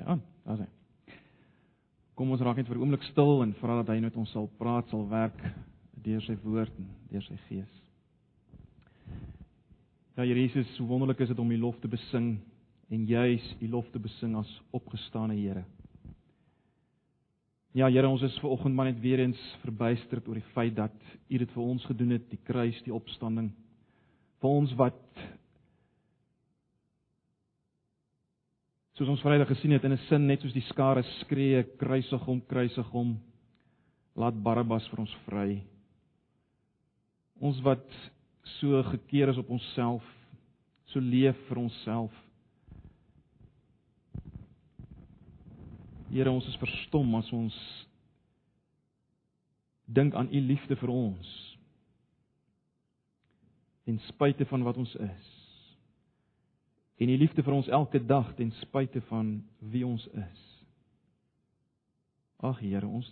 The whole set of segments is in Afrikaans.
Sy aan, daar's hy. Kom ons raak net vir 'n oomblik stil en vra dat hy met ons sal praat, sal werk deur sy woord en deur sy gees. Ja, Here Jesus, hoe wonderlik is dit om U lof te besing en juis U lof te besing as opgestane Here. Ja, Here, ons is ver oggend maar net weer eens verbuisterd oor die feit dat U dit vir ons gedoen het, die kruis, die opstanding. Vir ons wat soos ons Vrydag gesien het in 'n sin net soos die skare skree, kruisig hom, kruisig hom. Laat Barabbas vir ons vry. Ons wat so gekeer is op onsself, so leef vir onsself. Here, ons is verstom as ons dink aan u liefde vir ons. Ten spyte van wat ons is. En u liefde vir ons elke dag ten spyte van wie ons is. Ag Here, ons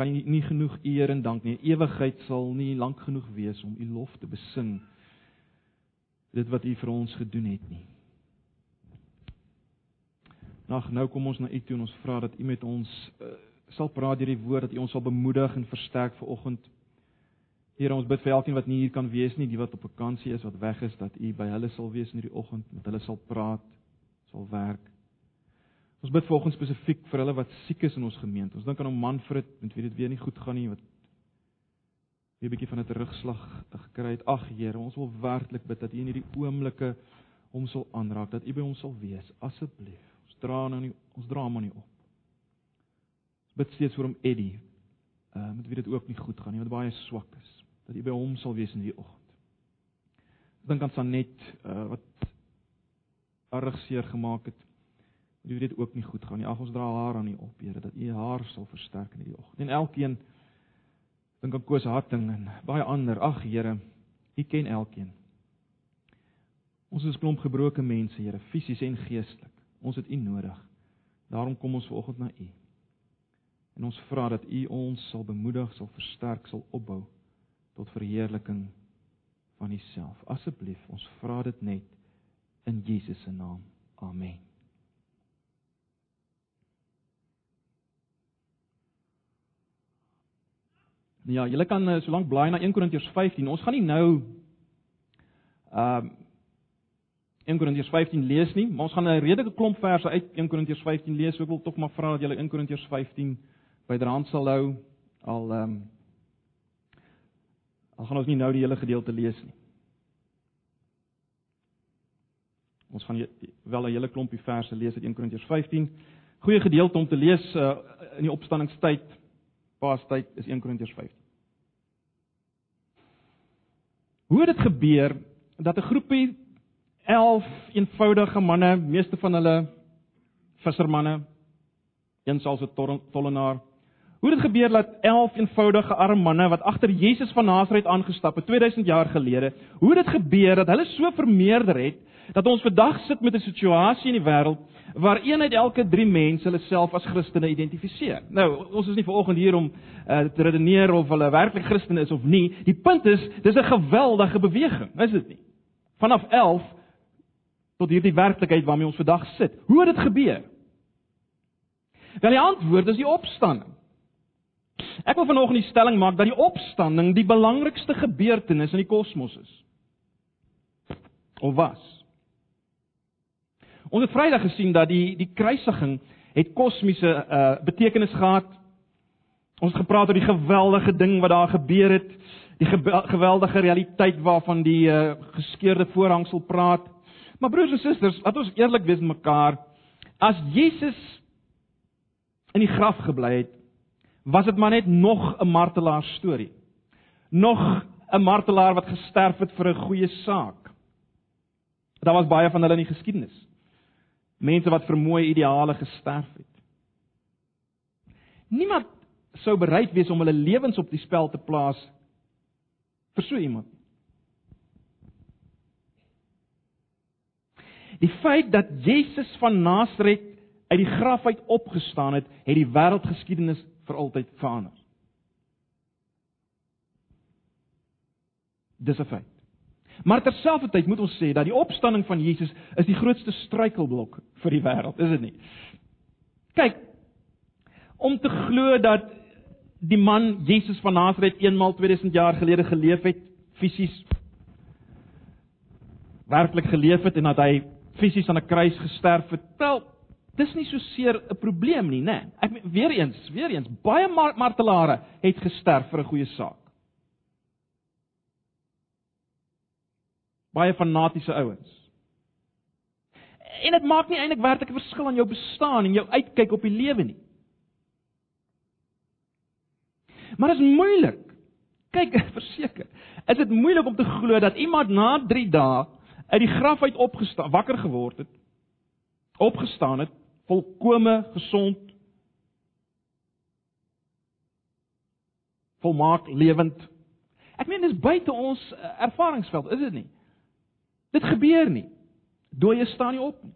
kan nie, nie genoeg eer en dank nie. Ewigheid sal nie lank genoeg wees om u lof te besing. Dit wat u vir ons gedoen het nie. Nag nou kom ons na u toe en ons vra dat u met ons uh, sal praat deur die woord dat u ons sal bemoedig en versterk vir oggend. Here ons bid vir elkeen wat nie hier kan wees nie, die wat op vakansie is, wat weg is, dat u by hulle sal wees in hierdie oggend, met hulle sal praat, sal werk. Ons bid vanoggend spesifiek vir hulle wat siek is in ons gemeente. Ons dink aan 'n Manfred, met wie dit weer nie goed gaan nie, wat weer 'n bietjie van 'n terugslag gekry het. Ag Here, ons wil werklik bid dat U in hierdie oomblikke hom sal aanraak, dat U by hom sal wees, asseblief. Ons dra aan U, ons dra hom aan U op. Ons bid steeds vir hom Eddie, uh, met wie dit ook nie goed gaan nie, wat baie swak is, dat U by hom sal wees in hierdie oggend. Dink aan Sanet, uh, wat erg seer gemaak het. Die weet dit ook nie goed gaan nie. Ag ons dra haar aan U op, Here, dat U haar sal versterk in hierdie oggend. En elkeen dink aan Koos Harting en baie ander. Ag Here, U ken elkeen. Ons is klomp gebroke mense, Here, fisies en geestelik. Ons het U nodig. Daarom kom ons vanoggend na U. En ons vra dat U ons sal bemoedig, sal versterk, sal opbou tot verheerliking van U self. Asseblief, ons vra dit net in Jesus se naam. Amen. Ja, julle kan uh, solank blaai na 1 Korintiërs 15. Ons gaan nie nou ehm uh, 1 Korintiërs 15 lees nie, maar ons gaan 'n redelike klomp verse uit 1 Korintiërs 15 lees. Ek wil tog maar vra dat julle 1 Korintiërs 15 byderhand sal hou al ehm um, al gaan ons nie nou die hele gedeelte lees nie. Ons gaan wel 'n hele klompie verse lees uit 1 Korintiërs 15. Goeie gedeelte om te lees uh, in die opstanningstyd Paastyd is 1 Korintiërs 15. Hoe het dit gebeur dat 'n groepie 11 eenvoudige manne, meeste van hulle vissermanne, een sal se tollenaar. Hoe het dit gebeur dat 11 eenvoudige arme manne wat agter Jesus van Nasaret aangestap het 2000 jaar gelede, hoe het dit gebeur dat hulle so vermeerder het dat ons vandag sit met 'n situasie in die wêreld waar een uit elke 3 mense hulle self as Christene identifiseer. Nou, ons is nie vanoggend hier om uh, te redeneer of hulle werklik Christene is of nie. Die punt is, dis 'n geweldige beweging, is dit nie? Vanaf 11 tot hierdie werklikheid waarmee ons vandag sit. Hoe het dit gebeur? Wel die antwoord is die opstanding. Ek wil vanoggend die stelling maak dat die opstanding die belangrikste gebeurtenis in die kosmos is. Of was? Ons het Vrydag gesien dat die die kruisiging het kosmiese uh betekenis gehad. Ons het gepraat oor die geweldige ding wat daar gebeur het, die geweldige realiteit waarvan die uh geskeurde voorhangsel praat. Maar broers en susters, laat ons eerlik wees mekaar. As Jesus in die graf gebly het, was dit maar net nog 'n martelaar storie. Nog 'n martelaar wat gesterf het vir 'n goeie saak. Daar was baie van hulle in die geskiedenis mense wat vir mooi ideale gesterf het. Niemand sou bereid wees om hulle lewens op die spel te plaas vir so iemand. Die feit dat Jesus van Nasaret uit die graf uit opgestaan het, het die wêreldgeskiedenis vir altyd verander. Dis 'n feit. Maar terselfdertyd moet ons sê dat die opstanding van Jesus is die grootste struikelblok vir die wêreld, is dit nie? Kyk, om te glo dat die man Jesus van Nasaret eenmal 2000 jaar gelede geleef het, fisies werklik geleef het en dat hy fisies aan 'n kruis gesterf het. Wel, dis nie so seer 'n probleem nie, né? Nee. Ek weer eens, weer eens, baie martelare het gesterf vir 'n goeie saak. Baie fanatiese ouens. En dit maak nie eintlik werklik 'n verskil aan jou bestaan en jou uitkyk op die lewe nie. Maar dit is moeilik. Kyk, verseker, is dit moeilik om te glo dat iemand na 3 dae uit die graf uit opgestaan, wakker geword het, opgestaan het, volkome gesond, volmaak lewend. Ek meen dis buite ons eh, ervaringsveld, is dit nie? Dit gebeur nie. Dooie staan nie op nie.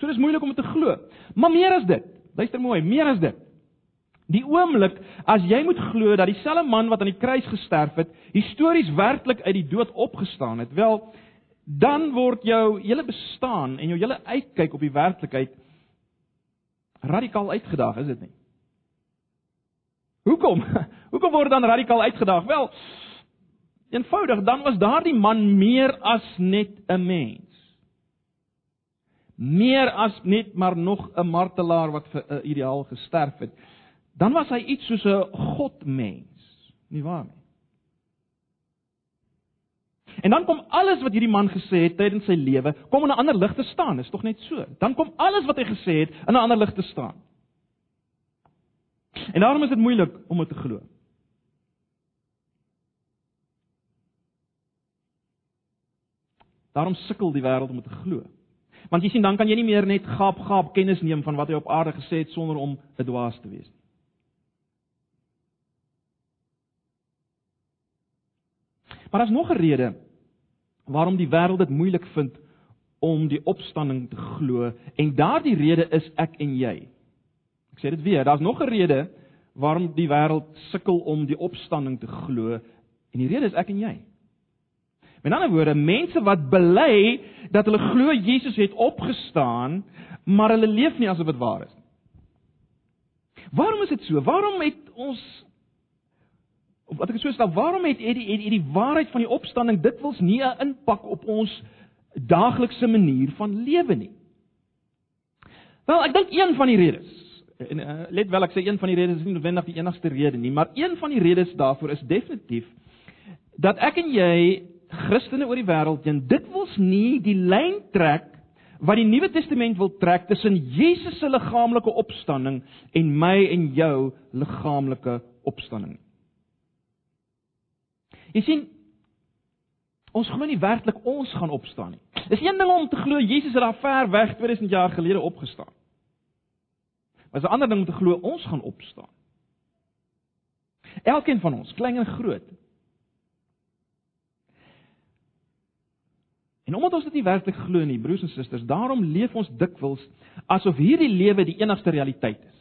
So dis moeilik om te glo. Maar meer as dit, luister mooi, meer as dit. Die oomblik as jy moet glo dat dieselfde man wat aan die kruis gesterf het, histories werklik uit die dood opgestaan het, wel dan word jou hele bestaan en jou hele uitkyk op die werklikheid radikaal uitgedaag, is dit nie? Hoekom? Hoekom word dan radikaal uitgedaag? Wel, eenvoudig, dan was daardie man meer as net 'n mens. Meer as net maar nog 'n martelaar wat vir 'n ideaal gesterf het. Dan was hy iets soos 'n godmens, nie waar nie? En dan kom alles wat hierdie man gesê het tydens sy lewe, kom in 'n ander lig te staan, is tog net so. Dan kom alles wat hy gesê het in 'n ander lig te staan. En daarom is dit moeilik om dit te glo. Daarom sukkel die wêreld om dit te glo. Want jy sien, dan kan jy nie meer net gaap-gaap kennis neem van wat hy op aarde gesê het sonder om 'n dwaas te wees nie. Maar daar's nog 'n rede waarom die wêreld dit moeilik vind om die opstanding te glo en daardie rede is ek en jy. Ek sê dit weer, daar's nog 'n rede waarom die wêreld sukkel om die opstanding te glo en die rede is ek en jy. Met ander woorde, mense wat bely dat hulle glo Jesus het opgestaan, maar hulle leef nie asof dit waar is nie. Waarom is dit so? Waarom het ons wat ek so stel, waarom het het die, het die waarheid van die opstanding dikwels nie 'n impak op ons daaglikse manier van lewe nie? Wel, ek dink een van die redes en uh, let wel ek sê een van die redes is nie noodwendig die enigste rede nie, maar een van die redes daarvoor is definitief dat ek en jy Christene oor die wêreld en dikwels nie die lyn trek wat die Nuwe Testament wil trek tussen Jesus se liggaamlike opstanding en my en jou liggaamlike opstanding nie. Jy sien ons glo nie werklik ons gaan opstaan nie. Dis een ding om te glo Jesus het daar ver weg 2000 jaar gelede opgestaan. Maar 'n ander ding om te glo ons gaan opstaan. Elkeen van ons, klein en groot. En omdat ons dit nie werklik glo nie, broers en susters, daarom leef ons dikwels asof hierdie lewe die enigste realiteit is.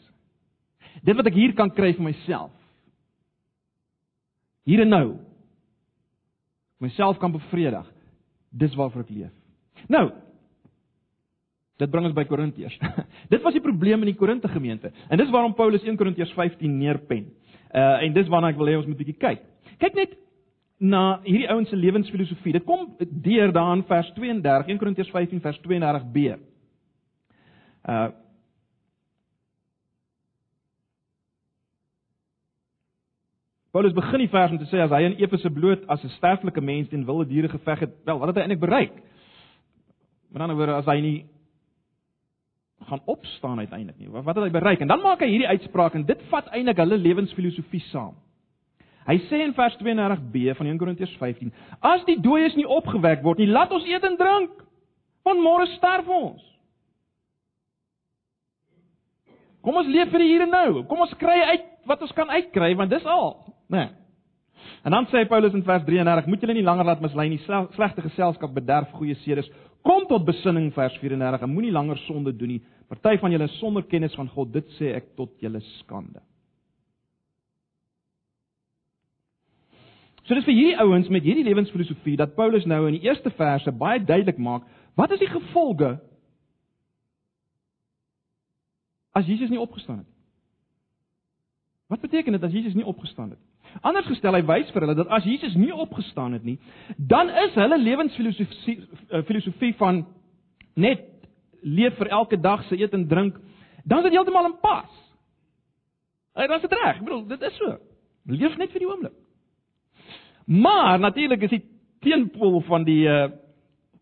Dit wat ek hier kan kry vir myself. Hier en nou, myself kan bevredig. Dis waarvoor ek leef. Nou, dit bring ons by Korintiërs. dit was die probleem in die Korinte gemeente. En dis waarom Paulus 1 Korintiërs 15 neerpen. Uh en dis waarna ek wil hê ons moet 'n bietjie kyk. Kyk net na hierdie ouens se lewensfilosofie. Dit kom deur daarin vers 32, 1 Korintiërs 15 vers 32b. Uh Paulus begin die vers om te sê as hy in Efese bloot as 'n sterflike mens teen wilde diere geveg het, wel, wat het hy eintlik bereik? Met ander woorde, as hy nie gaan opstaan uiteindelik nie, wat het hy bereik? En dan maak hy hierdie uitspraak en dit vat eintlik hulle lewensfilosofie saam. Hy sê in vers 32b van 1 Korintiërs 15: As die dooies nie opgewek word nie, laat ons eet en drink, want môre sterf ons. Kom ons leef vir die hier en nou. Kom ons kry uit wat ons kan uitkry want dis al, né? Nee. En dan sê Paulus in vers 33: Moet julle nie langer laat mislei nie. Slegte geselskap bederf goeie sedes. Kom tot besinning vers 34 en moenie langer sonde doen nie. Party van julle sonder kennis van God. Dit sê ek tot julle skande. So dis vir hierdie ouens met hierdie lewensfilosofie dat Paulus nou in die eerste verse baie duidelik maak, wat is die gevolge as Jesus nie opgestaan het? Wat beteken dit as Jesus nie opgestaan het? Anders gestel, hy wys vir hulle dat as Jesus nie opgestaan het nie, dan is hulle lewensfilosofie eh, filosofie van net leef vir elke dag se eet en drink, dan is dit heeltemal in pas. Hy was dit reg. Ek bedoel, dit is so. Leef net vir die oomblik. Maar natuurlik is die teenpool van die uh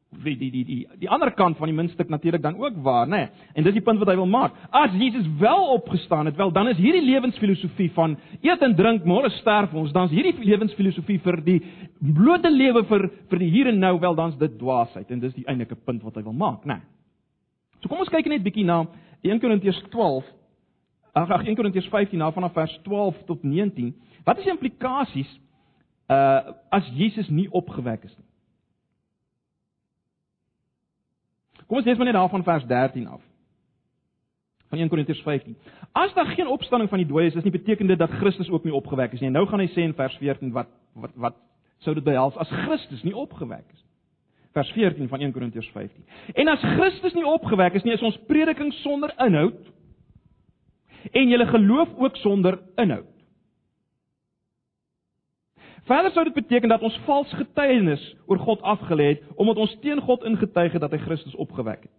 die die die die die ander kant van die muntstuk natuurlik dan ook waar, nê? Nee? En dis die punt wat hy wil maak. As Jesus wel opgestaan het, wel dan is hierdie lewensfilosofie van eet en drink, môre sterf ons, dan is hierdie lewensfilosofie vir die blote lewe vir vir die hier en nou wel dan's dit dwaasheid en dis die eintlike punt wat hy wil maak, nê? Nee? So kom ons kyk net bietjie na 1 Korintiërs 12. Ag, 1 Korintiërs 15 na vanaf vers 12 tot 19. Wat is die implikasies uh as Jesus nie opgewek is nie? Kom ons lees maar net daarvan vers 13 af. Van 1 Korintiërs 15. As daar geen opstanding van die dooies is, is nie beteken dit dat Christus ook nie opgewek is nie. Nou gaan hy sê in vers 14 wat wat wat sou dit behels as Christus nie opgewek is? Vers 14 van 1 Korintiërs 15. En as Christus nie opgewek is nie, is ons prediking sonder inhoud en julle geloof ook sonder inhoud. Verder sou dit beteken dat ons vals getuienis oor God afgelê het omdat ons teen God ingetuig het dat hy Christus opgewek het.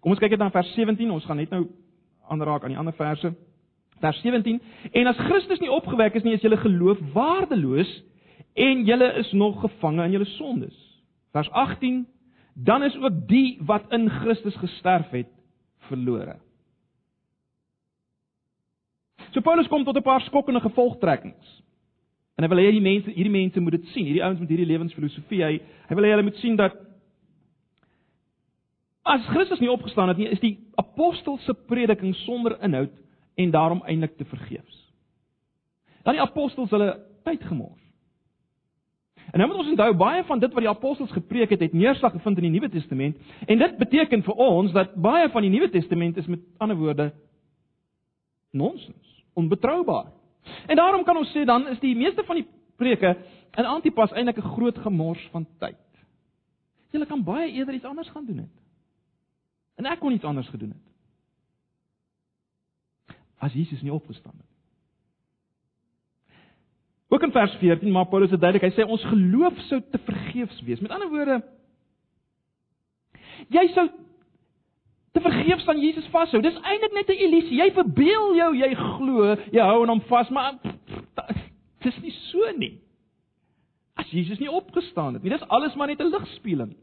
Kom ons kyk net na vers 17. Ons gaan net nou aanraak aan die ander verse. Vers 17: En as Christus nie opgewek is nie, is julle geloof waardeloos en julle is nog gevange in julle sondes. Vers 18: Dan is ook die wat in Christus gesterf het verlore. So Paulus kom tot 'n paar skokkende gevolgtrekkings. En hy wil hê die mense, hierdie mense moet dit sien, hierdie ouens met hierdie lewensfilosofie, hy hy wil hê hulle moet sien dat as Christus nie opgestaan het nie, is die apostel se prediking sonder inhoud en daarom eintlik te vergeefs. Dan die apostels hulle tyd gemors. En nou moet ons onthou baie van dit wat die apostels gepreek het, het neerslag gevind in die Nuwe Testament en dit beteken vir ons dat baie van die Nuwe Testament is met ander woorde nonsens onbetroubaar. En daarom kan ons sê dan is die meeste van die preke in Antipas eintlik 'n groot gemors van tyd. Julle kan baie eerder iets anders gaan doen het. En ek kon iets anders gedoen het. As Jesus nie opgestaan het. Ook in vers 14 maak Paulus dit duidelik. Hy sê ons geloof sou te vergeefs wees. Met ander woorde jy sou te vergeefs aan Jesus vashou. Dis eintlik net 'n illusie. Jy verbeel jou jy glo, jy hou aan hom vas, maar dit is nie so nie. As Jesus nie opgestaan het nie, dis alles maar net 'n ligspieeling.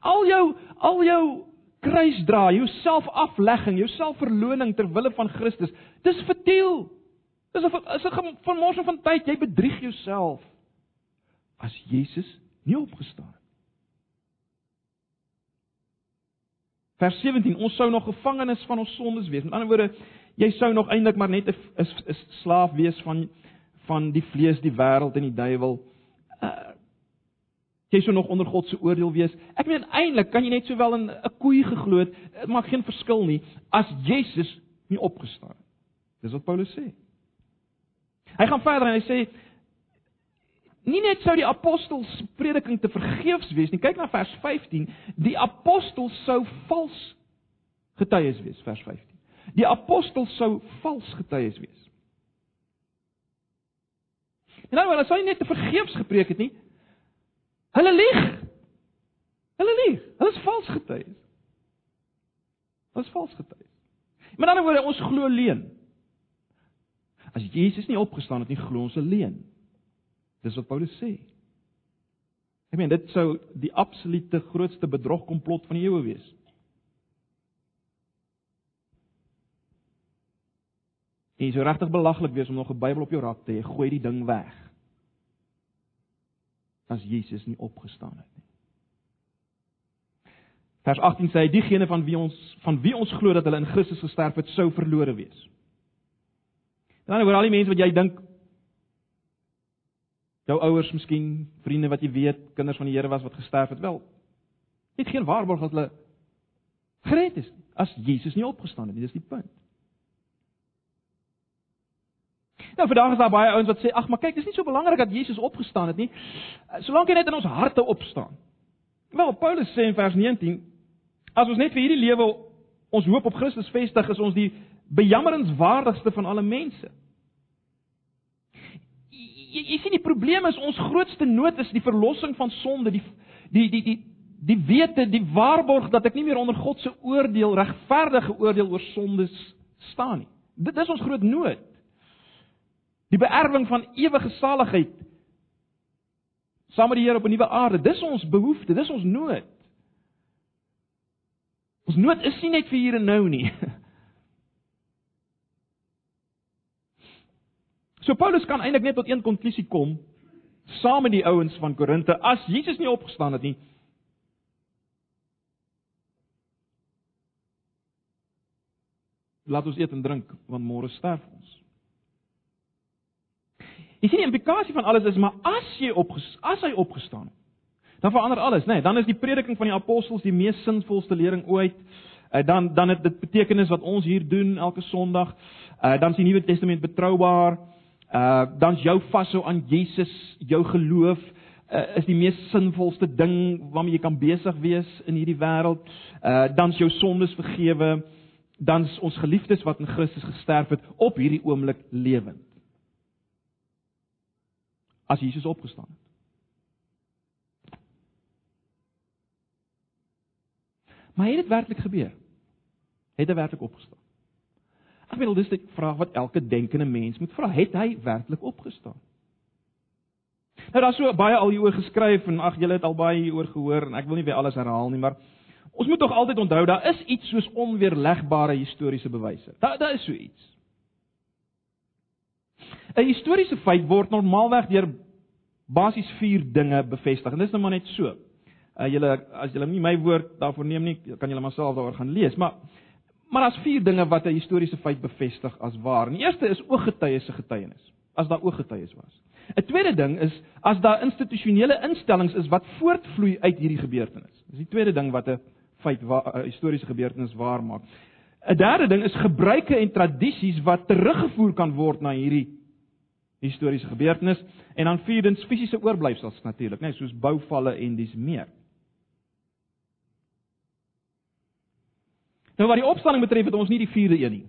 Al jou al jou kruisdra, jou selfaflegging, jou selfverloning ter wille van Christus, dis verteel. Dis 'n is 'n vermorsing van tyd. Jy bedrieg jouself. As Jesus nie opgestaan Vers 17, ons sou nog gevangenes van ons sondes wees. Met ander woorde, jy sou nog eintlik maar net 'n is, is slaaf wees van van die vlees, die wêreld en die duiwel. Uh, jy sou nog onder God se oordeel wees. Ek meen eintlik kan jy net sowel in 'n koei geglo het, dit maak geen verskil nie as Jesus nie opgestaan het. Dis wat Paulus sê. Hy gaan verder en hy sê Nie net sou die apostels prediking te vergeefs wees nie. Kyk na vers 15. Die apostels sou vals getuies wees, vers 15. Die apostels sou vals getuies wees. En nou, hulle sou nie net te vergeefs gepreek het nie. Hulle lieg. Hulle lieg. Hulle is vals getuies. Hulle is vals getuies. Met ander woorde, ons glo leuen. As Jesus nie opgestaan het nie, glo ons 'n leuen. Dis wat Paulus sê. Ek meen dit sou die absolute grootste bedrogkomplot van die eeue wees. Dit is regtig belaglik wees om nog 'n Bybel op jou rak te hê. Gooi die ding weg. As Jesus nie opgestaan het nie. Vers 18 sê hy diegene van wie ons van wie ons glo dat hulle in Christus gesterf het, sou verlore wees. Dan oor al die mense wat jy dink jou ouers miskien, vriende wat jy weet, kinders van die Here was wat gesterf het, wel. Het geen waarborg dat hulle gered is as Jesus nie opgestaan het nie. Dis die punt. Nou vandag is daar baie ouens wat sê, ag, maar kyk, dis nie so belangrik dat Jesus opgestaan het nie, solank hy net in ons harte opstaan. Wel, Paulus sê in vers 19, as ons net vir hierdie lewe ons hoop op Christus vestig, is ons die bejammerenswaardigste van alle mense. Jy, jy sien die probleem is ons grootste nood is die verlossing van sonde, die die die die die wete, die waarborg dat ek nie meer onder God se oordeel, regverdige oordeel oor sondes staan nie. Dit is ons groot nood. Die beerwing van ewige saligheid saam met die Here op 'n nuwe aarde, dis ons behoefte, dis ons nood. Ons nood is nie net vir hier en nou nie. So Paulus kan eintlik net tot een konklusie kom saam met die ouens van Korinte as Jesus nie opgestaan het nie. Laat ons eet en drink want môre sterf ons. Jy sien die implikasie van alles is maar as jy opges as hy opgestaan het, dan verander alles, né? Nee, dan is die prediking van die apostels die mees sinvolste lering ooit. Uh, dan dan het dit betekenis wat ons hier doen elke Sondag. Uh, dan is die Nuwe Testament betroubaar. Uh dan's jou vashou aan Jesus, jou geloof uh, is die mees sinvolste ding waarmee jy kan besig wees in hierdie wêreld. Uh dan's jou sondes vergewe. Dan's ons geliefdes wat in Christus gesterf het op hierdie oomblik lewend. As Jesus opgestaan het. Maar het dit werklik gebeur? Het hy werklik opgestaan? Ek bedoel dis 'n vraag wat elke denkende mens moet vra. Het hy werklik opgestaan? Nou daar's so baie al hieroor geskryf en ag julle het al baie hieroor gehoor en ek wil nie weer alles herhaal nie, maar ons moet tog altyd onthou daar is iets soos onweerlegbare historiese bewyse. Daar daar is so iets. 'n Historiese feit word normaalweg deur basies 4 dinge bevestig en dis nou maar net so. Uh, julle as julle nie my woord daarvoor neem nie, kan julle maar self daaroor gaan lees, maar Maar daar's vier dinge wat 'n historiese feit bevestig as waar. Die eerste is ooggetuies se getuienis, as daar ooggetuies was. 'n Tweede ding is as daar institusionele instellings is wat voortvloei uit hierdie gebeurtenis. Dis die tweede ding wat 'n feit 'n historiese gebeurtenis waar maak. 'n Derde ding is gebruike en tradisies wat teruggevoer kan word na hierdie historiese gebeurtenis en dan vierdens fisiese oorblyfsels natuurlik, net soos bouvalle en dis meer. Nou wat die opstanding betref, het ons nie die vierde een nie.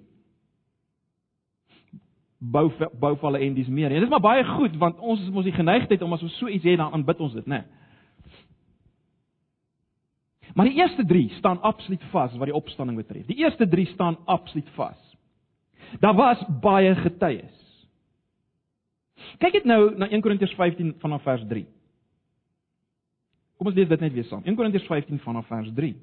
Bou bouvalle en dis meer. En dit is maar baie goed want ons is mos die geneigtheid om as ons so iets het dan aanbid ons dit, né? Maar die eerste 3 staan absoluut vas wat die opstanding betref. Die eerste 3 staan absoluut vas. Daar was baie getuies. Kyk net nou na 1 Korintiërs 15 vanaf vers 3. Kom ons lees dit net weer saam. 1 Korintiërs 15 vanaf vers 3.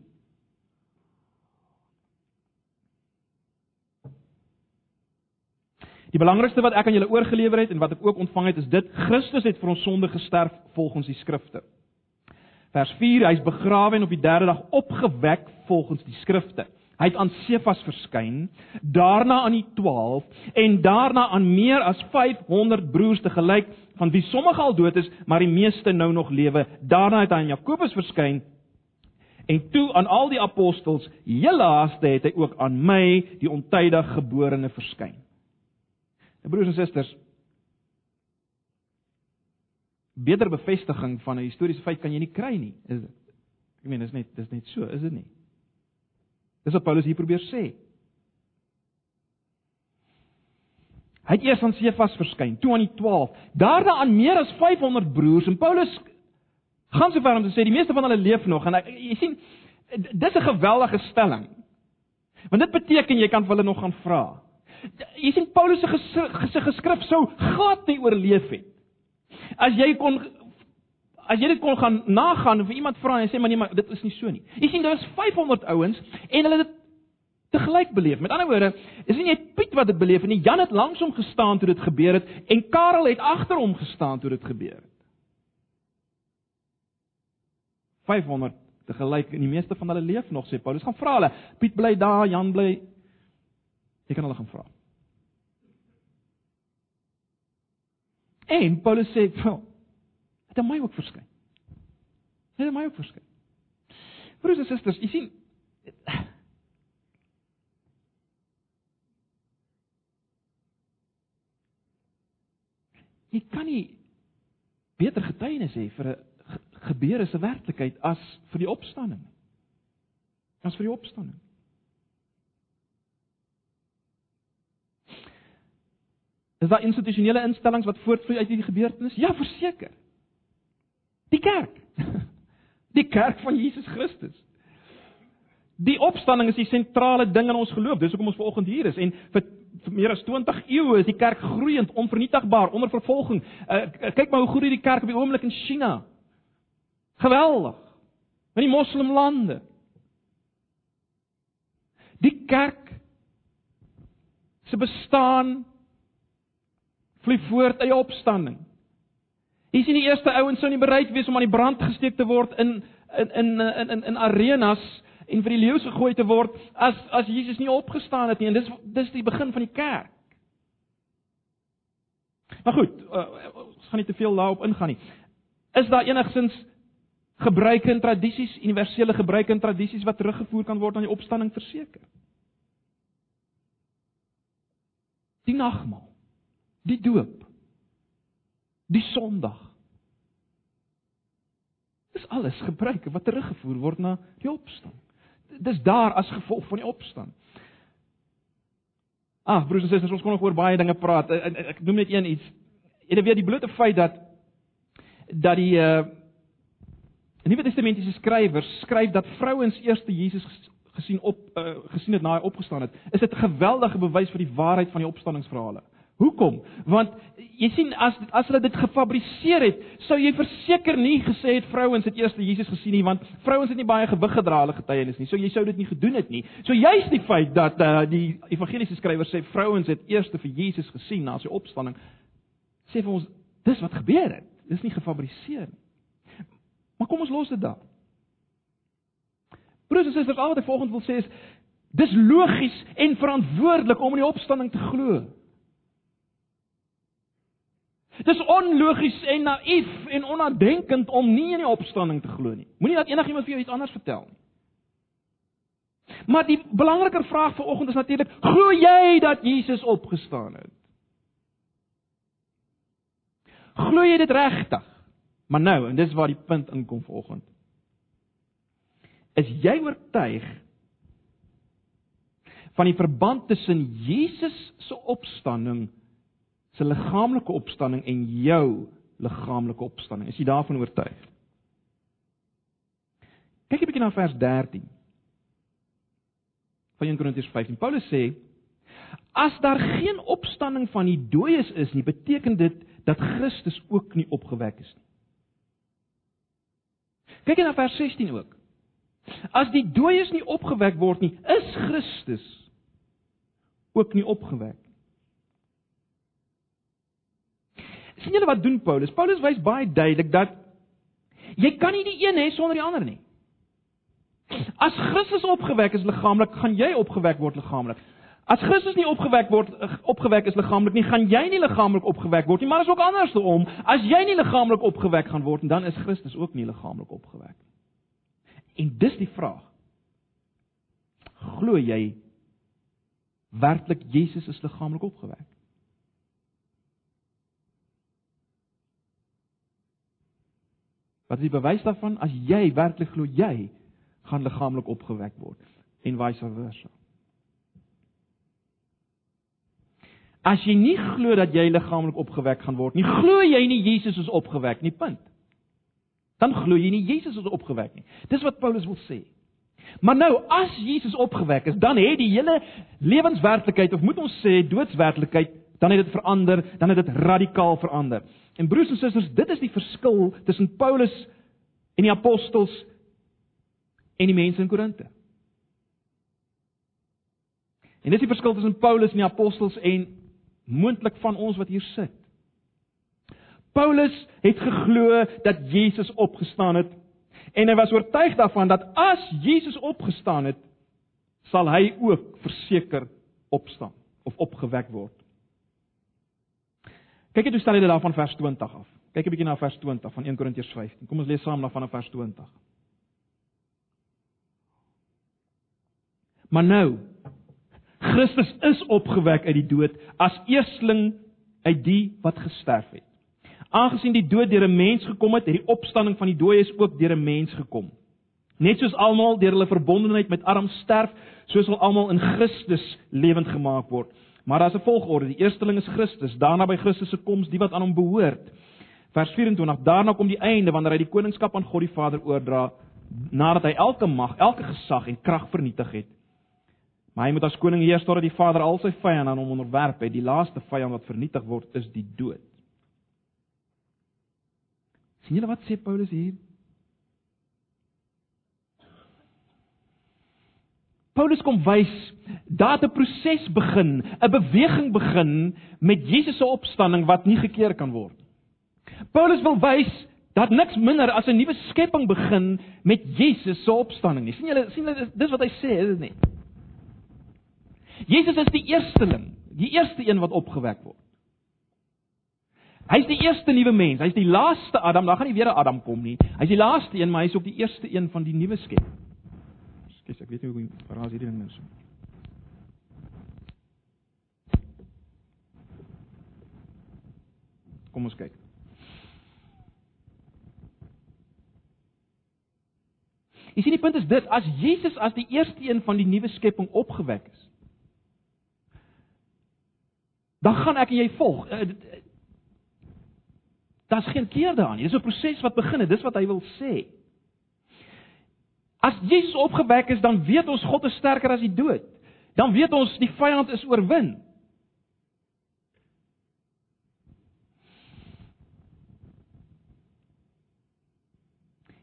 Die belangrikste wat ek aan julle oorgelewer het en wat ek ook ontvang het is dit: Christus het vir ons sonde gesterf volgens die skrifte. Vers 4: Hy's begrawe en op die 3de dag opgewek volgens die skrifte. Hy het aan Sefas verskyn, daarna aan die 12 en daarna aan meer as 500 broers te gelyk, van wie sommige al dood is, maar die meeste nou nog lewe. Daarna het hy aan Jakobus verskyn en toe aan al die apostels. Heel laaste het hy ook aan my, die ontydig geborene, verskyn. En broers en susters, beter bevestiging van 'n historiese feit kan jy nie kry nie, is dit? Ek meen, dis net dis net so, is dit nie? Dis wat Paulus hier probeer sê. Hy het eers aan Sefas verskyn, toe aan die 12, daarna aan meer as 500 broers en Paulus gaan so ver om te sê die meeste van hulle leef nog en hy, jy sien dis 'n geweldige stelling. Want dit beteken jy kan hulle nog gaan vra. Jy sien Paulus se geskrif sou glad nie oorleef het. As jy kon as jy dit kon gaan nagaan of iemand vra en sê maar nee maar dit is nie so nie. Jy sien daar is 500 ouens en hulle dit te gelyk beleef. Met ander woorde, is nie net Piet wat dit beleef nie. Jan het langs hom gestaan toe dit gebeur het en Karel het agter hom gestaan toe dit gebeur het. 500 te gelyk en die meeste van hulle leef nog sê Paulus. Gaan vra hulle. Piet bly daar, Jan bly Jy kan hulle gaan vra. En Paulus sê, "Wel, het aan my ook verskyn." Het aan my ook verskyn. Broers en susters, u sien Jy kan nie beter getuienis hê vir 'n gebeur is 'n werklikheid as vir die opstanding. As vir die opstanding. Is daar institusionele instellings wat voortvloei uit hierdie gebeurtenis? Ja, verseker. Die kerk. Die kerk van Jesus Christus. Die opstanding is die sentrale ding in ons geloof. Dis hoekom ons vanoggend hier is en vir, vir meer as 20 eeue is die kerk groeiend, onvernietigbaar, onder vervolging. Uh, kyk maar hoe groei die kerk op die oomblik in China. Geweldig. In die moslimlande. Die kerk se bestaan vloei voort uit opstanding. Hier sien die eerste ouens sou nie bereid wees om aan die brand gesteek te word in in in in in, in arenas en vir die leeu gegooi te word as as Jesus nie opgestaan het nie en dis dis die begin van die kerk. Maar goed, uh, ons gaan nie te veel daarop ingaan nie. Is daar enigsins gebruike en tradisies, universele gebruike en tradisies wat teruggevoer kan word aan die opstanding verseker? Die nagmaal die doop, die Sondag. Dis alles gebruike wat teruggevoer word na die opstanding. Dis daar as gevolg van die opstanding. Ag broers en susters, ons kon nog oor baie dinge praat. Ek, ek, ek noem net een iets. Jy weet die blote feit dat dat die uh Nuwe Testamentiese skrywers skryf dat vrouens eerste Jesus gesien op uh, gesien het na hy opgestaan het, is dit 'n geweldige bewys vir die waarheid van die opstanningsverhale. Hoekom? Want jy sien as as hulle dit gefabriseer het, sou jy verseker nie gesê het vrouens het eers Jesus gesien nie, want vrouens het nie baie gewig gedra hulle getuienis nie. So jy sou dit nie gedoen het nie. So juist die feit dat uh, die evangeliese skrywers sê vrouens het eers vir Jesus gesien na sy opstanding, sê vir ons dis wat gebeur het. Dis nie gefabriseer nie. Maar kom ons los dit daar. Broers en susters, al wat ek volgens wil sê is dis logies en verantwoordelik om in die opstanding te glo. Dis onlogies en naïef en onnadenkend om nie in die opstanding te glo nie. Moenie dat enigiemand vir jou iets anders vertel nie. Maar die belangriker vraag vir oggend is natuurlik: glo jy dat Jesus opgestaan het? Glo jy dit regtig? Maar nou, en dis waar die punt inkom vanoggend. Is jy oortuig van die verband tussen Jesus se opstanding se liggaamlike opstanding en jou liggaamlike opstanding. Is jy daarvan oortuig? Kyk 'n bietjie na vers 13. Van 1 Korintiërs 15. Paulus sê: As daar geen opstanding van die dooies is nie, beteken dit dat Christus ook nie opgewek is nie. Kyk na vers 16 ook. As die dooies nie opgewek word nie, is Christus ook nie opgewek sien julle wat doen Paulus? Paulus wys baie duidelik dat jy kan nie die een hê sonder die ander nie. As Christus opgewek is liggaamlik, gaan jy opgewek word liggaamlik. As Christus nie opgewek word opgewek is liggaamlik nie, gaan jy nie liggaamlik opgewek word nie, maar is ook andersom. As jy nie liggaamlik opgewek gaan word nie, dan is Christus ook nie liggaamlik opgewek nie. En dis die vraag. Glo jy werklik Jesus is liggaamlik opgewek? Wat is die bewys daarvan? As jy werklik glo jy gaan liggaamlik opgewek word en vice versa. As jy nie glo dat jy liggaamlik opgewek gaan word nie, glo jy nie Jesus is opgewek nie, punt. Dan glo jy nie Jesus is opgewek nie. Dis wat Paulus wil sê. Maar nou, as Jesus opgewek is, dan het die hele lewenswerklikheid of moet ons sê doodswerklikheid, dan het dit verander, dan het dit radikaal verander. En broers en susters, dit is die verskil tussen Paulus en die apostels en die mense in Korinte. En dis die verskil tussen Paulus en die apostels en moontlik van ons wat hier sit. Paulus het geglo dat Jesus opgestaan het en hy was oortuig daarvan dat as Jesus opgestaan het, sal hy ook verseker opstaan of opgewek word. Kyk net hoe stel hy dit daar van vers 20 af. Kyk 'n bietjie na vers 20 van 1 Korintiërs 15. Kom ons lees saam na vanaf vers 20. Maar nou Christus is opgewek uit die dood as eersteling uit die wat gesterf het. Aangesien die dood deur 'n mens gekom het, het die opstanding van die dooies ook deur 'n mens gekom. Net soos almal deur hulle verbondenheid met Adam sterf, so sal almal in Christus lewend gemaak word. Maar daar's 'n volgorde. Die eersteling is Christus, daarna by Christus se koms die wat aan hom behoort. Vers 24: Daarna kom die einde wanneer hy die koningskap aan God die Vader oordra nadat hy elke mag, elke gesag en krag vernietig het. Maar hy moet as koning heers totdat die Vader al sy vyande aan hom onderwerp het. Die laaste vyand wat vernietig word is die dood. sien julle wat sê Paulus hier? Paulus kom wys dat 'n proses begin, 'n beweging begin met Jesus se opstanding wat nie gekeer kan word. Paulus wil wys dat niks minder as 'n nuwe skepping begin met Jesus se opstanding nie. sien julle sien julle dis wat hy sê, is dit nie? Jesus is die eersteling, die eerste een wat opgewek word. Hy's die eerste nuwe mens, hy's die laaste Adam, daar gaan nie weer 'n Adam kom nie. Hy's die laaste een, maar hy's ook die eerste een van die nuwe skepping. Skus, ek weet nie hoe om verhaal hierdie ding nou so. Kom ons kyk. Jy sien die punt is dit, as Jesus as die eerste een van die nuwe skepping opgewek is, dan gaan ek en jy volg. Eh, Daar's geen keer daaraan nie. Dis 'n proses wat begin het. Dis wat hy wil sê. As Jesus opgewek is, dan weet ons God is sterker as die dood. Dan weet ons die vyand is oorwin.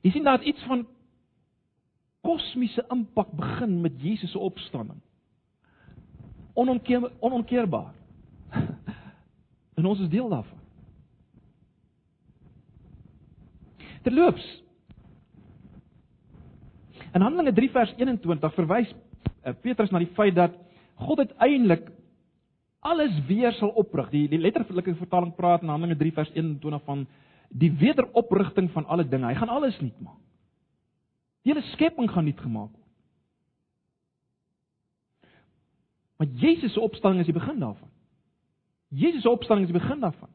Jy sien daar iets van kosmiese impak begin met Jesus se opstanding. Onomkeer onomkeerbaar. En ons is deel daarvan. Terloops. In Handelinge 3 vers 21 verwys eh, Petrus na die feit dat God uiteindelik alles weer sal oprig. Die, die letterlike vertaling praat in Handelinge 3 vers 21 van die wederoprigting van alle dinge. Hy gaan alles nuut maak. Die hele skepping gaan nuut gemaak word. Maar Jesus se opstanding is die begin daarvan. Jesus se opstanding is die begin daarvan.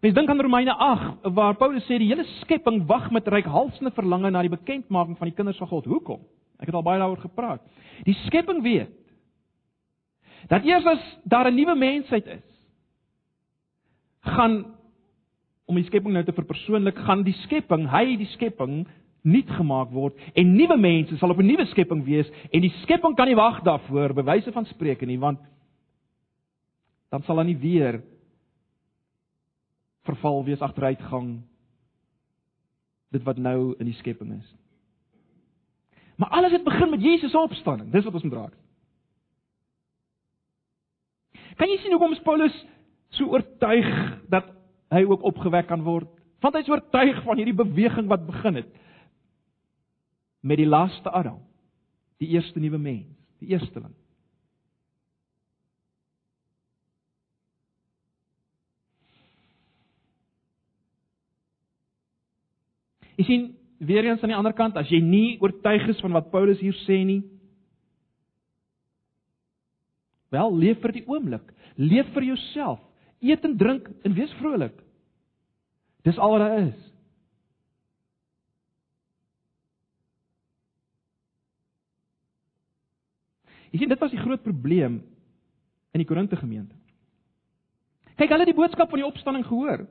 Mens dink aan Romeine 8 waar Paulus sê die hele skepping wag met reikhalsende verlange na die bekendmaking van die kinders van God. Hoekom? Ek het al baie daaroor gepraat. Die skepping weet dat eers as daar 'n nuwe mensheid is, gaan om die skepping nou te verpersoonlik, gaan die skepping, hy die skepping nuut gemaak word en nuwe mense sal op 'n nuwe skepping wees en die skepping kan nie wag daarvoor bewyse van spreuke nie want dan sal dan nie weer verval wees agteruitgang dit wat nou in die skepping is. Maar alles het begin met Jesus se opstanding. Dis wat ons moet raak. Kan jy sien hoekom Paulus so oortuig dat hy ook opgewek kan word? Want hy's oortuig van hierdie beweging wat begin het met die laaste Adam, die eerste nuwe mens, die eersteling. Jy sien, weer eens aan die ander kant, as jy nie oortuig is van wat Paulus hier sê nie, wel, leef vir die oomblik, leef vir jouself, eet en drink en wees vrolik. Dis al wat daar is. Jy sien, dit was die groot probleem in die Korinte gemeente. Kyk, hulle het die boodskap van die opstanding gehoor.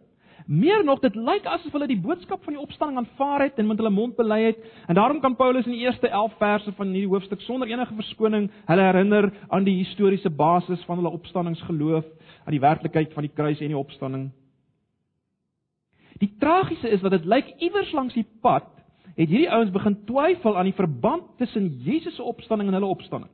Meer nog, dit lyk asof hulle die boodskap van die opstanding aanvaar het en met hulle mond bely het. En daarom kan Paulus in die eerste 11 verse van hierdie hoofstuk sonder enige verskoning hulle herinner aan die historiese basis van hulle opstanningsgeloof, aan die werklikheid van die kruis en die opstanding. Die tragiese is dat dit lyk iewers langs die pad het hierdie ouens begin twyfel aan die verband tussen Jesus se opstanding en hulle opstanding.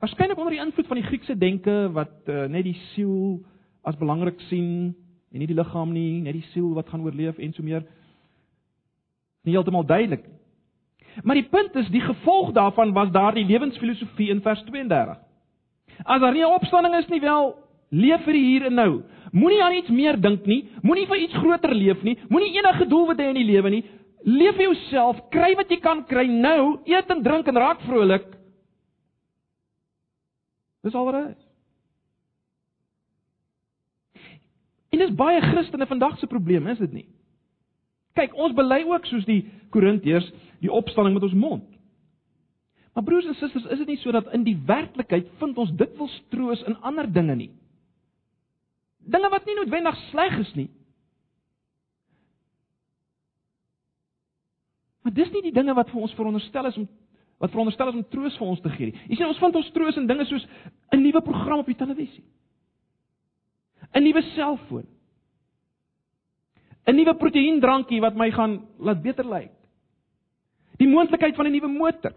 Waarskynlik onder die invloed van die Griekse denke wat uh, net die siel as belangrik sien en nie die liggaam nie, net die siel wat gaan oorleef en so meer. Nie heeltemal duidelik. Maar die punt is die gevolg daarvan was daardie lewensfilosofie in vers 32. As daar nie 'n opstanding is nie wel, leef vir die hier en nou. Moenie aan iets meer dink nie, moenie vir iets groter leef nie, moenie enige doelwit hê in die lewe nie. Leef vir jouself, kry wat jy kan kry nou, eet en drink en raak vrolik. Dis al wat dit is. En dis baie Christene vandag se probleem, is dit nie? Kyk, ons bely ook soos die Korintiërs die opstanding met ons mond. Maar broers en susters, is dit nie sodat in die werklikheid vind ons dikwels troos in ander dinge nie? Dinge wat nie noodwendig sleg is nie. Maar dis nie die dinge wat vir ons veronderstel is om wat veronderstel is om troos vir ons te gee nie. Jy sien ons vind ons troos in dinge soos 'n nuwe program op die televisie. 'n Nuwe selfoon. 'n Nuwe proteïendrankie wat my gaan laat beter lyk. Die moontlikheid van 'n nuwe motor.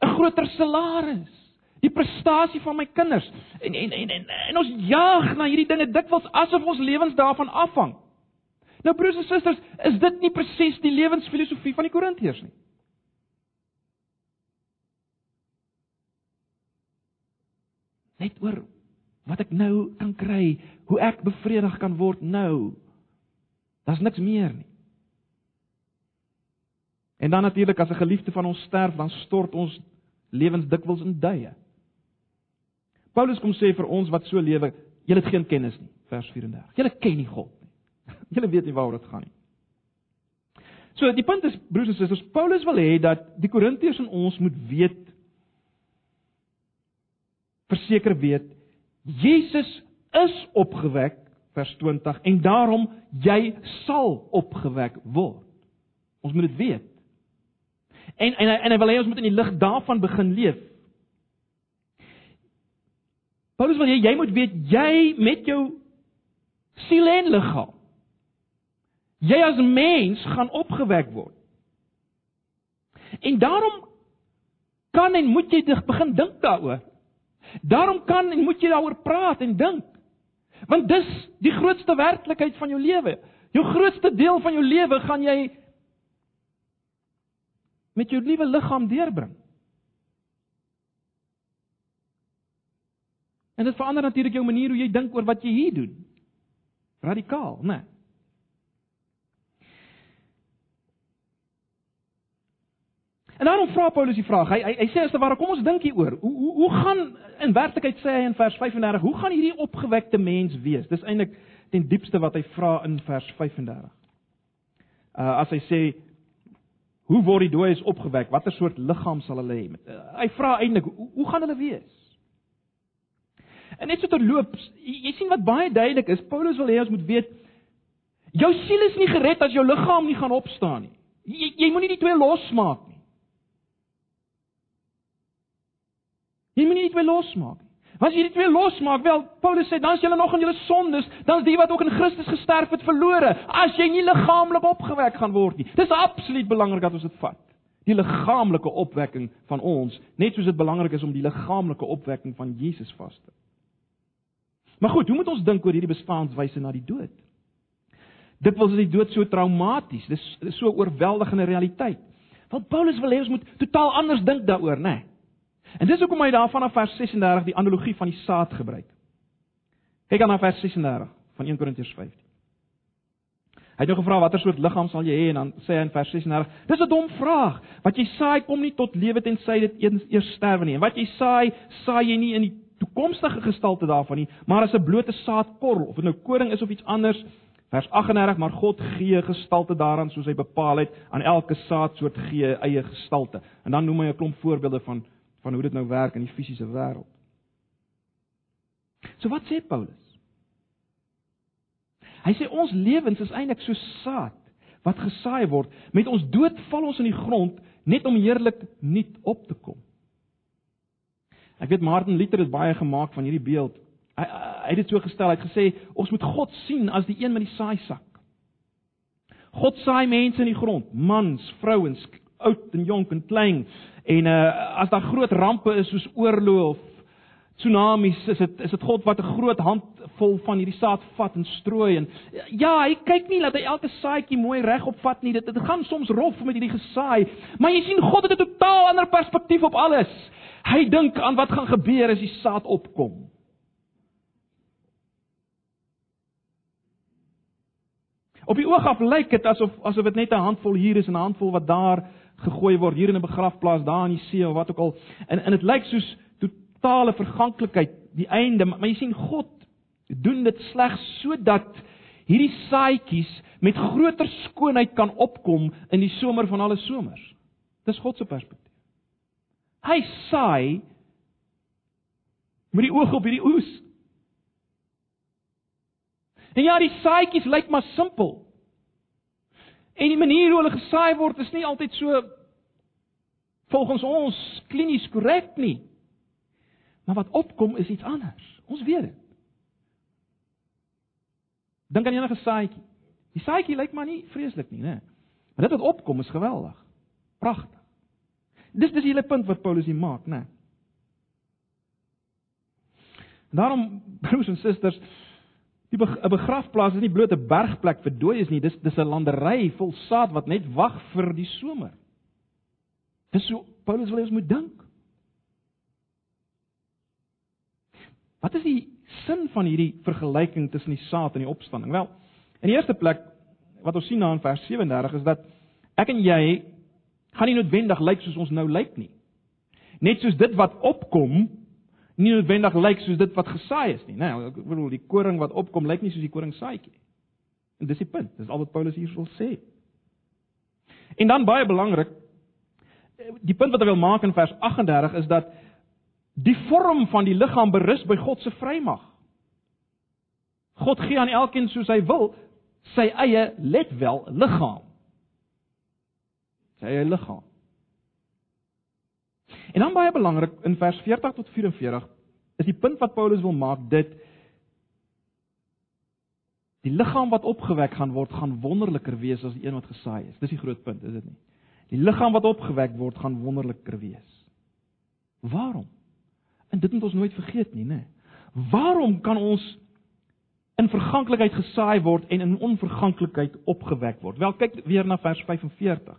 'n Groter salaris. Die prestasie van my kinders. En en en en, en ons jaag na hierdie dinge dikwels asof ons lewens daarvan afhang. Nou broers en susters, is dit nie presies die lewensfilosofie van die Korintiërs nie? Net oor wat ek nou kan kry, hoe ek bevredig kan word nou. Daar's niks meer nie. En dan natuurlik as 'n geliefde van ons sterf, dan stort ons lewens dikwels in duie. Paulus kom sê vir ons wat so lewe, julle het geen kennis nie, vers 34. Julle ken nie God nie. Julle weet nie waaroor dit gaan nie. So die punt is broers en susters, Paulus wil hê dat die Korintiërs en ons moet weet verseker weet Jesus is opgewek vers 20 en daarom jy sal opgewek word. Ons moet dit weet. En en en hy wil hê ons moet in die lig daarvan begin leef. Paulus wil hê jy moet weet jy met jou siel en liggaam jy as mens gaan opgewek word. En daarom kan en moet jy begin dink daaroor. Daarom kan en moet jy daaroor praat en dink. Want dis die grootste werklikheid van jou lewe. Jou grootste deel van jou lewe gaan jy met jou nuwe liggaam deurbring. En dit verander natuurlik jou manier hoe jy dink oor wat jy hier doen. Radikaal, né? Nee. En daarom vra Paulus die vraag. Hy hy, hy sê as te ware, kom ons dink hieroor. Hoe hoe hoe gaan in werklikheid sê hy in vers 35, hoe gaan hierdie opgewekte mens wees? Dis eintlik ten diepste wat hy vra in vers 35. Uh as hy sê hoe word die dooies opgewek? Watter soort liggaam sal hulle hê? Uh, hy vra eintlik hoe, hoe gaan hulle wees? En net so terloops, jy, jy sien wat baie duidelik is, Paulus wil hê ons moet weet jou siel is nie gered as jou liggaam nie gaan opstaan nie. Jy jy moenie die twee losmaak nie. Jy moenie dit weer losmaak nie. Want as jy dit weer losmaak, wel Paulus sê dan is jy nog in jou sondes, dan is die wat ook in Christus gesterf het verlore, as jy nie liggaamlik opgewek gaan word nie. Dis absoluut belangrik dat ons dit vat. Die liggaamlike opwekking van ons, net soos dit belangrik is om die liggaamlike opwekking van Jesus vas te. Maar goed, hoe moet ons dink oor hierdie bestaanswyse na die dood? Dit sê die dood so traumaties, dis so 'n oorweldigende realiteit. Want Paulus wil hê ons moet totaal anders dink daaroor, né? Nee. En dis hoekom hy daarvan af vers 36 die analogie van die saad gebruik. Kyk aan na vers 36 van 1 Korintiërs 15. Hy het nou gevra watter soort liggaam sal jy hê en dan sê hy in vers 36: Dis 'n dom vraag. Wat jy saai kom nie tot lewe tensy dit eens eers sterwe nie. En wat jy saai, saai jy nie in die toekomstige gestalte daarvan nie, maar as 'n blote saadkorrel, of dit nou koring is of iets anders. Vers 38: Maar God gee gestalte daaraan soos hy bepaal het, aan elke saadsoort gee eie gestalte. En dan noem hy 'n klomp voorbeelde van van hoe dit nou werk in die fisiese wêreld. So wat sê Paulus? Hy sê ons lewens is eintlik so saad wat gesaai word. Met ons dood val ons in die grond net om heerlik nuut op te kom. Ek weet Martin Luther het baie gemaak van hierdie beeld. Hy hy het dit so gestel, hy het gesê ons moet God sien as die een met die saaisak. God saai mense in die grond, mans, vrouens, oud en jonk en klein. En uh as daar groot rampe is soos oorlog of tsunamies, is dit is dit God wat 'n groot handvol van hierdie saad vat en strooi en ja, hy kyk nie dat hy elke saadjie mooi reg opvat nie. Dit dit gaan soms rof met hierdie gesaai, maar jy sien God het 'n totaal ander perspektief op alles. Hy dink aan wat gaan gebeur as die saad opkom. Op die oog af lyk dit asof asof dit net 'n handvol hier is en 'n handvol wat daar gegooi word hier in 'n begrafplaas daar in die see of wat ook al. En en dit lyk soos totale verganklikheid, die einde, maar jy sien God doen dit slegs sodat hierdie saaitjies met groter skoonheid kan opkom in die somer van alle somers. Dis God se perspektief. Hy saai met die oog op hierdie oes. En ja, die saaitjies lyk maar simpel. En die manier hoe hulle gesaai word is nie altyd so volgens ons klinies korrek nie. Maar wat opkom is iets anders. Ons weet dit. Dink aan enige saaitjie. Die saaitjie lyk maar nie vreeslik nie, né? Maar dit wat opkom is geweldig. Pragtig. Dis dis die hele punt wat Paulus hier maak, né? Daarom broers en susters, die 'n begrafplaas is nie bloot 'n bergplek vir dooies nie, dis dis 'n landery vol saad wat net wag vir die somer. Dis so Paulus wil hê ons moet dink. Wat is die sin van hierdie vergelyking tussen die saad en die opstanding? Wel, in die eerste plek wat ons sien na in vers 37 is dat ek en jy gaan nie noodwendig lyk soos ons nou lyk nie. Net soos dit wat opkom nie noodwendig lyk soos dit wat gesaai is nie, né? Nee, ek bedoel die koring wat opkom lyk nie soos die koring saaitjie nie. En dis die punt. Dis al wat Paulus hier wil sê. En dan baie belangrik, die punt wat hy wil maak in vers 38 is dat die vorm van die liggaam berus by God se vrymag. God gee aan elkeen soos hy wil sy eie let wel liggaam. Sy eie liggaam. En dan baie belangrik in vers 40 tot 44 is die punt wat Paulus wil maak dit die liggaam wat opgewek gaan word gaan wonderliker wees as die een wat gesaai is. Dis die groot punt, is dit nie? Die liggaam wat opgewek word gaan wonderliker wees. Waarom? En dit moet ons nooit vergeet nie, né? Waarom kan ons in verganklikheid gesaai word en in onverganklikheid opgewek word? Wel kyk weer na vers 45.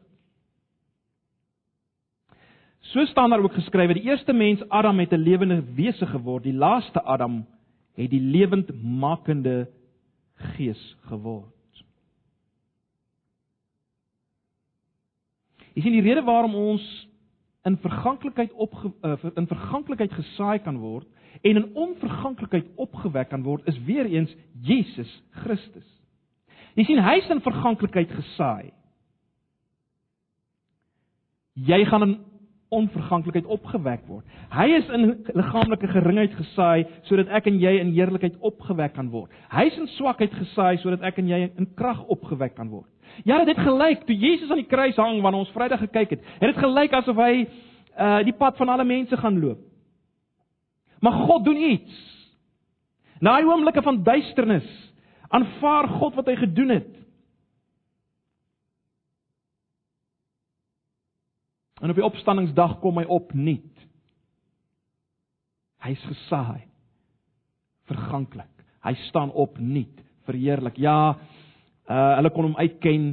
So staan daar ook geskrywe: Die eerste mens Adam het 'n lewende wese geword, die laaste Adam het die lewendmakende gees geword. Jy sien die rede waarom ons in verganklikheid op eh, in verganklikheid gesaai kan word en in onverganklikheid opgewek kan word is weer eens Jesus Christus. Jy sien hy's in verganklikheid gesaai. Jy gaan in onverganklikheid opgewek word. Hy is in liggaamlike geringheid gesaai sodat ek en jy in heerlikheid opgewek kan word. Hy's in swakheid gesaai sodat ek en jy in krag opgewek kan word. Ja, dit het gelyk toe Jesus aan die kruis hang wanneer ons Vrydag gekyk het. Het dit gelyk asof hy uh die pad van alle mense gaan loop. Maar God doen iets. Na die oomblikke van duisternis aanvaar God wat hy gedoen het. En op die opstanningsdag kom hy op nuut. Hy's gesaai. Verganklik. Hy staan op nuut, verheerlik. Ja, Uh hulle kon hom uitken.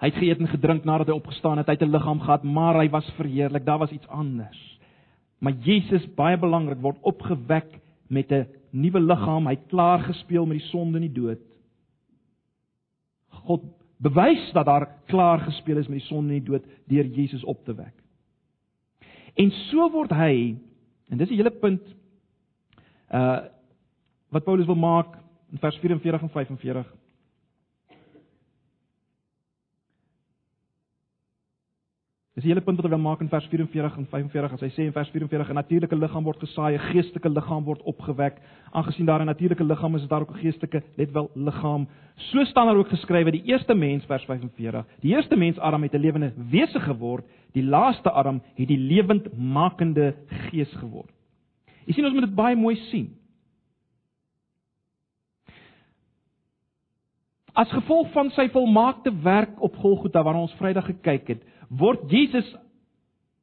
Hy het geëet en gedrink nadat hy opgestaan het. Hy het 'n liggaam gehad, maar hy was verheerlik. Daar was iets anders. Maar Jesus, baie belangrik, word opgewek met 'n nuwe liggaam. Hy het klaar gespeel met die sonde en die dood. God bewys dat daar klaar gespeel is met die sonde en die dood deur Jesus op te wek. En so word hy, en dis die hele punt uh wat Paulus wil maak in vers 44 en 45. Dis die hele punt wat hy wil maak in vers 44 en 45 as hy sê in vers 44 'n natuurlike liggaam word gesaai, 'n geestelike liggaam word opgewek. Aangesien daar 'n natuurlike liggaam is, is daar ook 'n geestelike, let wel, liggaam. So staan daar ook geskrywe die eerste mens vers 45. Die eerste mens Adam het 'n lewende wese geword, die laaste Adam het die lewendmakende gees geword. Jy sien ons moet dit baie mooi sien. As gevolg van sy volmaakte werk op Golgotha waarna ons Vrydag gekyk het, word Jesus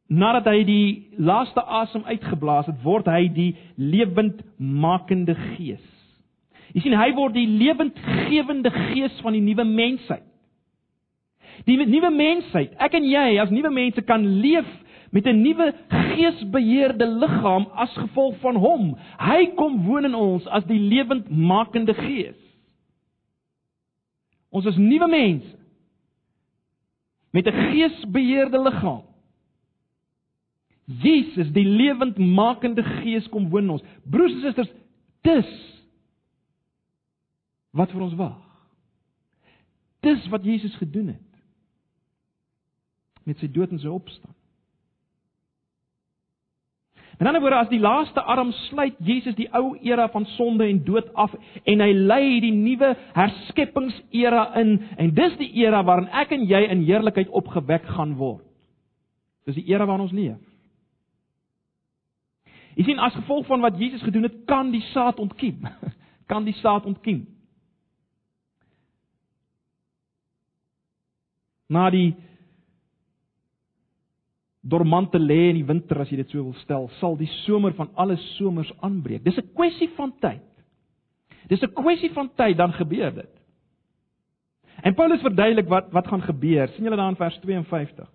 nadat hy die laaste asem uitgeblaas het, word hy die lewendmakende gees. Jy sien hy word die lewendgewende gees van die nuwe mensheid. Die nuwe mensheid, ek en jy as nuwe mense kan leef met 'n nuwe geesbeheerde liggaam as gevolg van hom. Hy kom woon in ons as die lewendmakende gees. Ons is nuwe mense met 'n geesbeheerde liggaam. Jesus, die lewendmakende gees kom woon in ons. Broers en susters, dis wat vir ons wag. Dis wat Jesus gedoen het met sy dood en sy opstaan. In ander woorde, as die laaste arm sluit Jesus die ou era van sonde en dood af en hy lei die nuwe herskepingsera in en dis die era waarin ek en jy in heerlikheid opgewek gaan word. Dis die era waarin ons leef. Jy sien as gevolg van wat Jesus gedoen het, kan die saad ontkiem. kan die saad ontkiem. Na die dormante lê in die winter as jy dit so wil stel, sal die somer van alle somers aanbreek. Dis 'n kwessie van tyd. Dis 'n kwessie van tyd dan gebeur dit. En Paulus verduidelik wat wat gaan gebeur. sien julle daar in vers 52.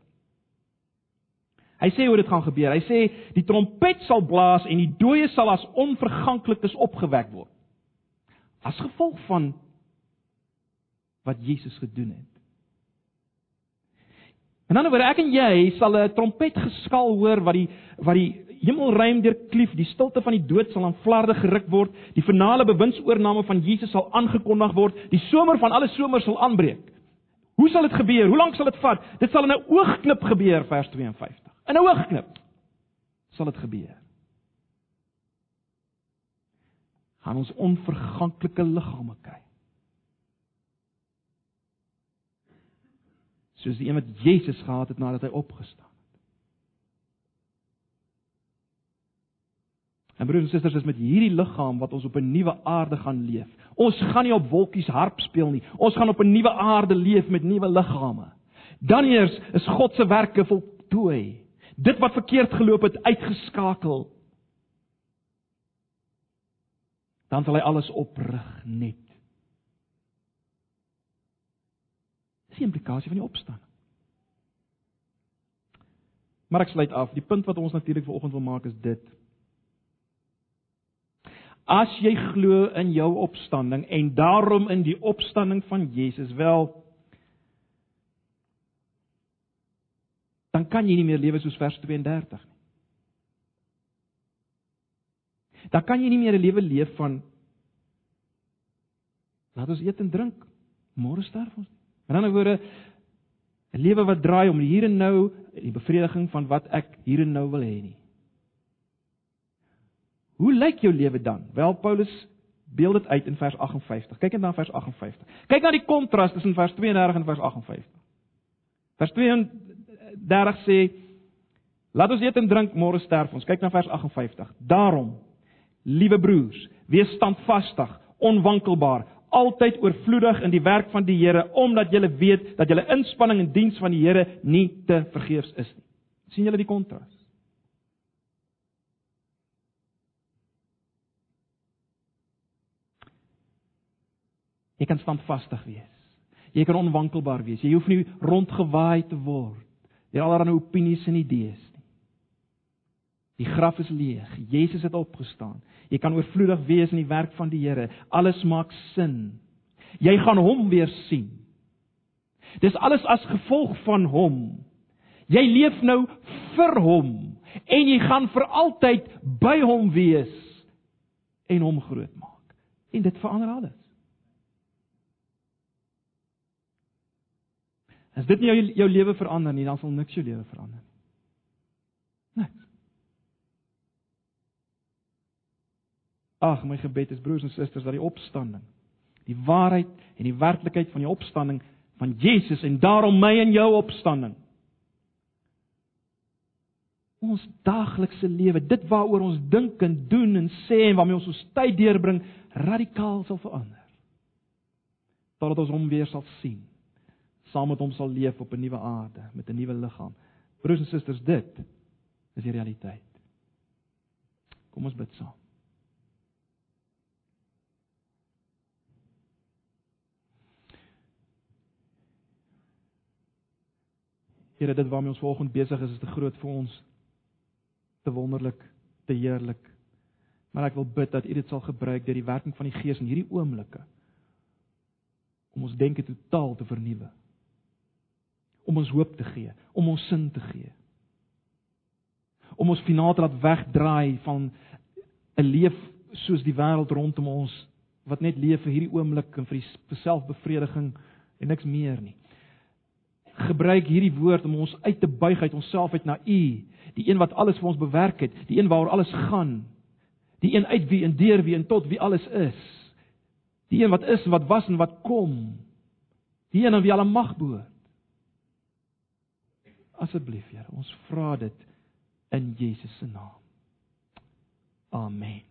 Hy sê hoe dit gaan gebeur. Hy sê die trompet sal blaas en die dooies sal as onverganklikes opgewek word. As gevolg van wat Jesus gedoen het. En dan word ek en jy sal 'n trompet geskal hoor wat die wat die hemelruim deurklief, die stilte van die dood sal aan flarde geruk word, die finale bewindsoorname van Jesus sal aangekondig word, die somer van alle somers sal aanbreek. Hoe sal dit gebeur? Hoe lank sal dit vat? Dit sal in 'n oogknip gebeur, vers 52. In 'n oogknip sal dit gebeur. Gaan ons onverganklike liggame kry. Soos die een wat Jesus gehad het nadat hy opgestaan het. En broers en susters, is met hierdie liggaam wat ons op 'n nuwe aarde gaan leef. Ons gaan nie op wolkies harp speel nie. Ons gaan op 'n nuwe aarde leef met nuwe liggame. Dan eers is God se werke voltooi. Dit wat verkeerd geloop het, uitgeskakel. Dan sal hy alles oprig net die implikasie van die opstanding. Maar ek sluit af. Die punt wat ons natuurlik vanoggend wil maak is dit. As jy glo in jou opstanding en daarom in die opstanding van Jesus, wel dan kan jy nie meer lewe soos vers 32 nie. Dan kan jy nie meer 'n lewe leef van laat ons eet en drink, môre sterf ons. In ander woorde 'n lewe wat draai om hier en nou die bevrediging van wat ek hier en nou wil hê nie. Hoe lyk jou lewe dan? Wel Paulus beeld dit uit in vers 58. Kyk net na vers 58. Kyk na die kontras tussen vers 32 en vers 58. Vers 32 sê Laat ons eet en drink môre sterf ons. Kyk na vers 58. Daarom, liewe broers, wees standvastig, onwankelbaar, altyd oorvloedig in die werk van die Here omdat julle weet dat julle inspanning in diens van die Here nie te vergeefs is nie. sien julle die kontras? Jy kan standvastig wees. Jy kan onwankelbaar wees. Jy hoef nie rondgewaai te word deur allerlei opinies en idees. Die graf is leeg. Jesus het opgestaan. Jy kan oorvloedig wees in die werk van die Here. Alles maak sin. Jy gaan hom weer sien. Dis alles as gevolg van hom. Jy leef nou vir hom en jy gaan vir altyd by hom wees en hom groot maak. En dit verander alles. As dit nie jou jou lewe verander nie, dan sal niks jou lewe verander nie. Niks. Ag, my gebed is broers en susters dat die opstanding, die waarheid en die werklikheid van die opstanding van Jesus en daarom my en jou opstanding ons daaglikse lewe, dit waaroor ons dink en doen en sê en waarmee ons ons tyd deurbring, radikaal sal verander. Totdat ons hom weer sal sien, saam met hom sal leef op 'n nuwe aarde met 'n nuwe liggaam. Broers en susters, dit is die realiteit. Kom ons bid saam. Here, dit waarmee ons vanoggend besig is, is te groot vir ons. Te wonderlik, te heerlik. Maar ek wil bid dat U dit sal gebruik deur die werking van die Gees in hierdie oomblik om ons denke totaal te vernuwe. Om ons hoop te gee, om ons sin te gee. Om ons finaal te laat wegdraai van 'n leef soos die wêreld rondom ons wat net leef vir hierdie oomblik en vir die selfbevrediging en niks meer nie. Gebruik hierdie woord om ons uit te buig uit onsself uit na U, die een wat alles vir ons bewerk het, die een waaroor alles gaan, die een uit wie en deur wie en tot wie alles is. Die een wat is en wat was en wat kom. Die een aan wie alle mag behoort. Asseblief, Here, ons vra dit in Jesus se naam. Amen.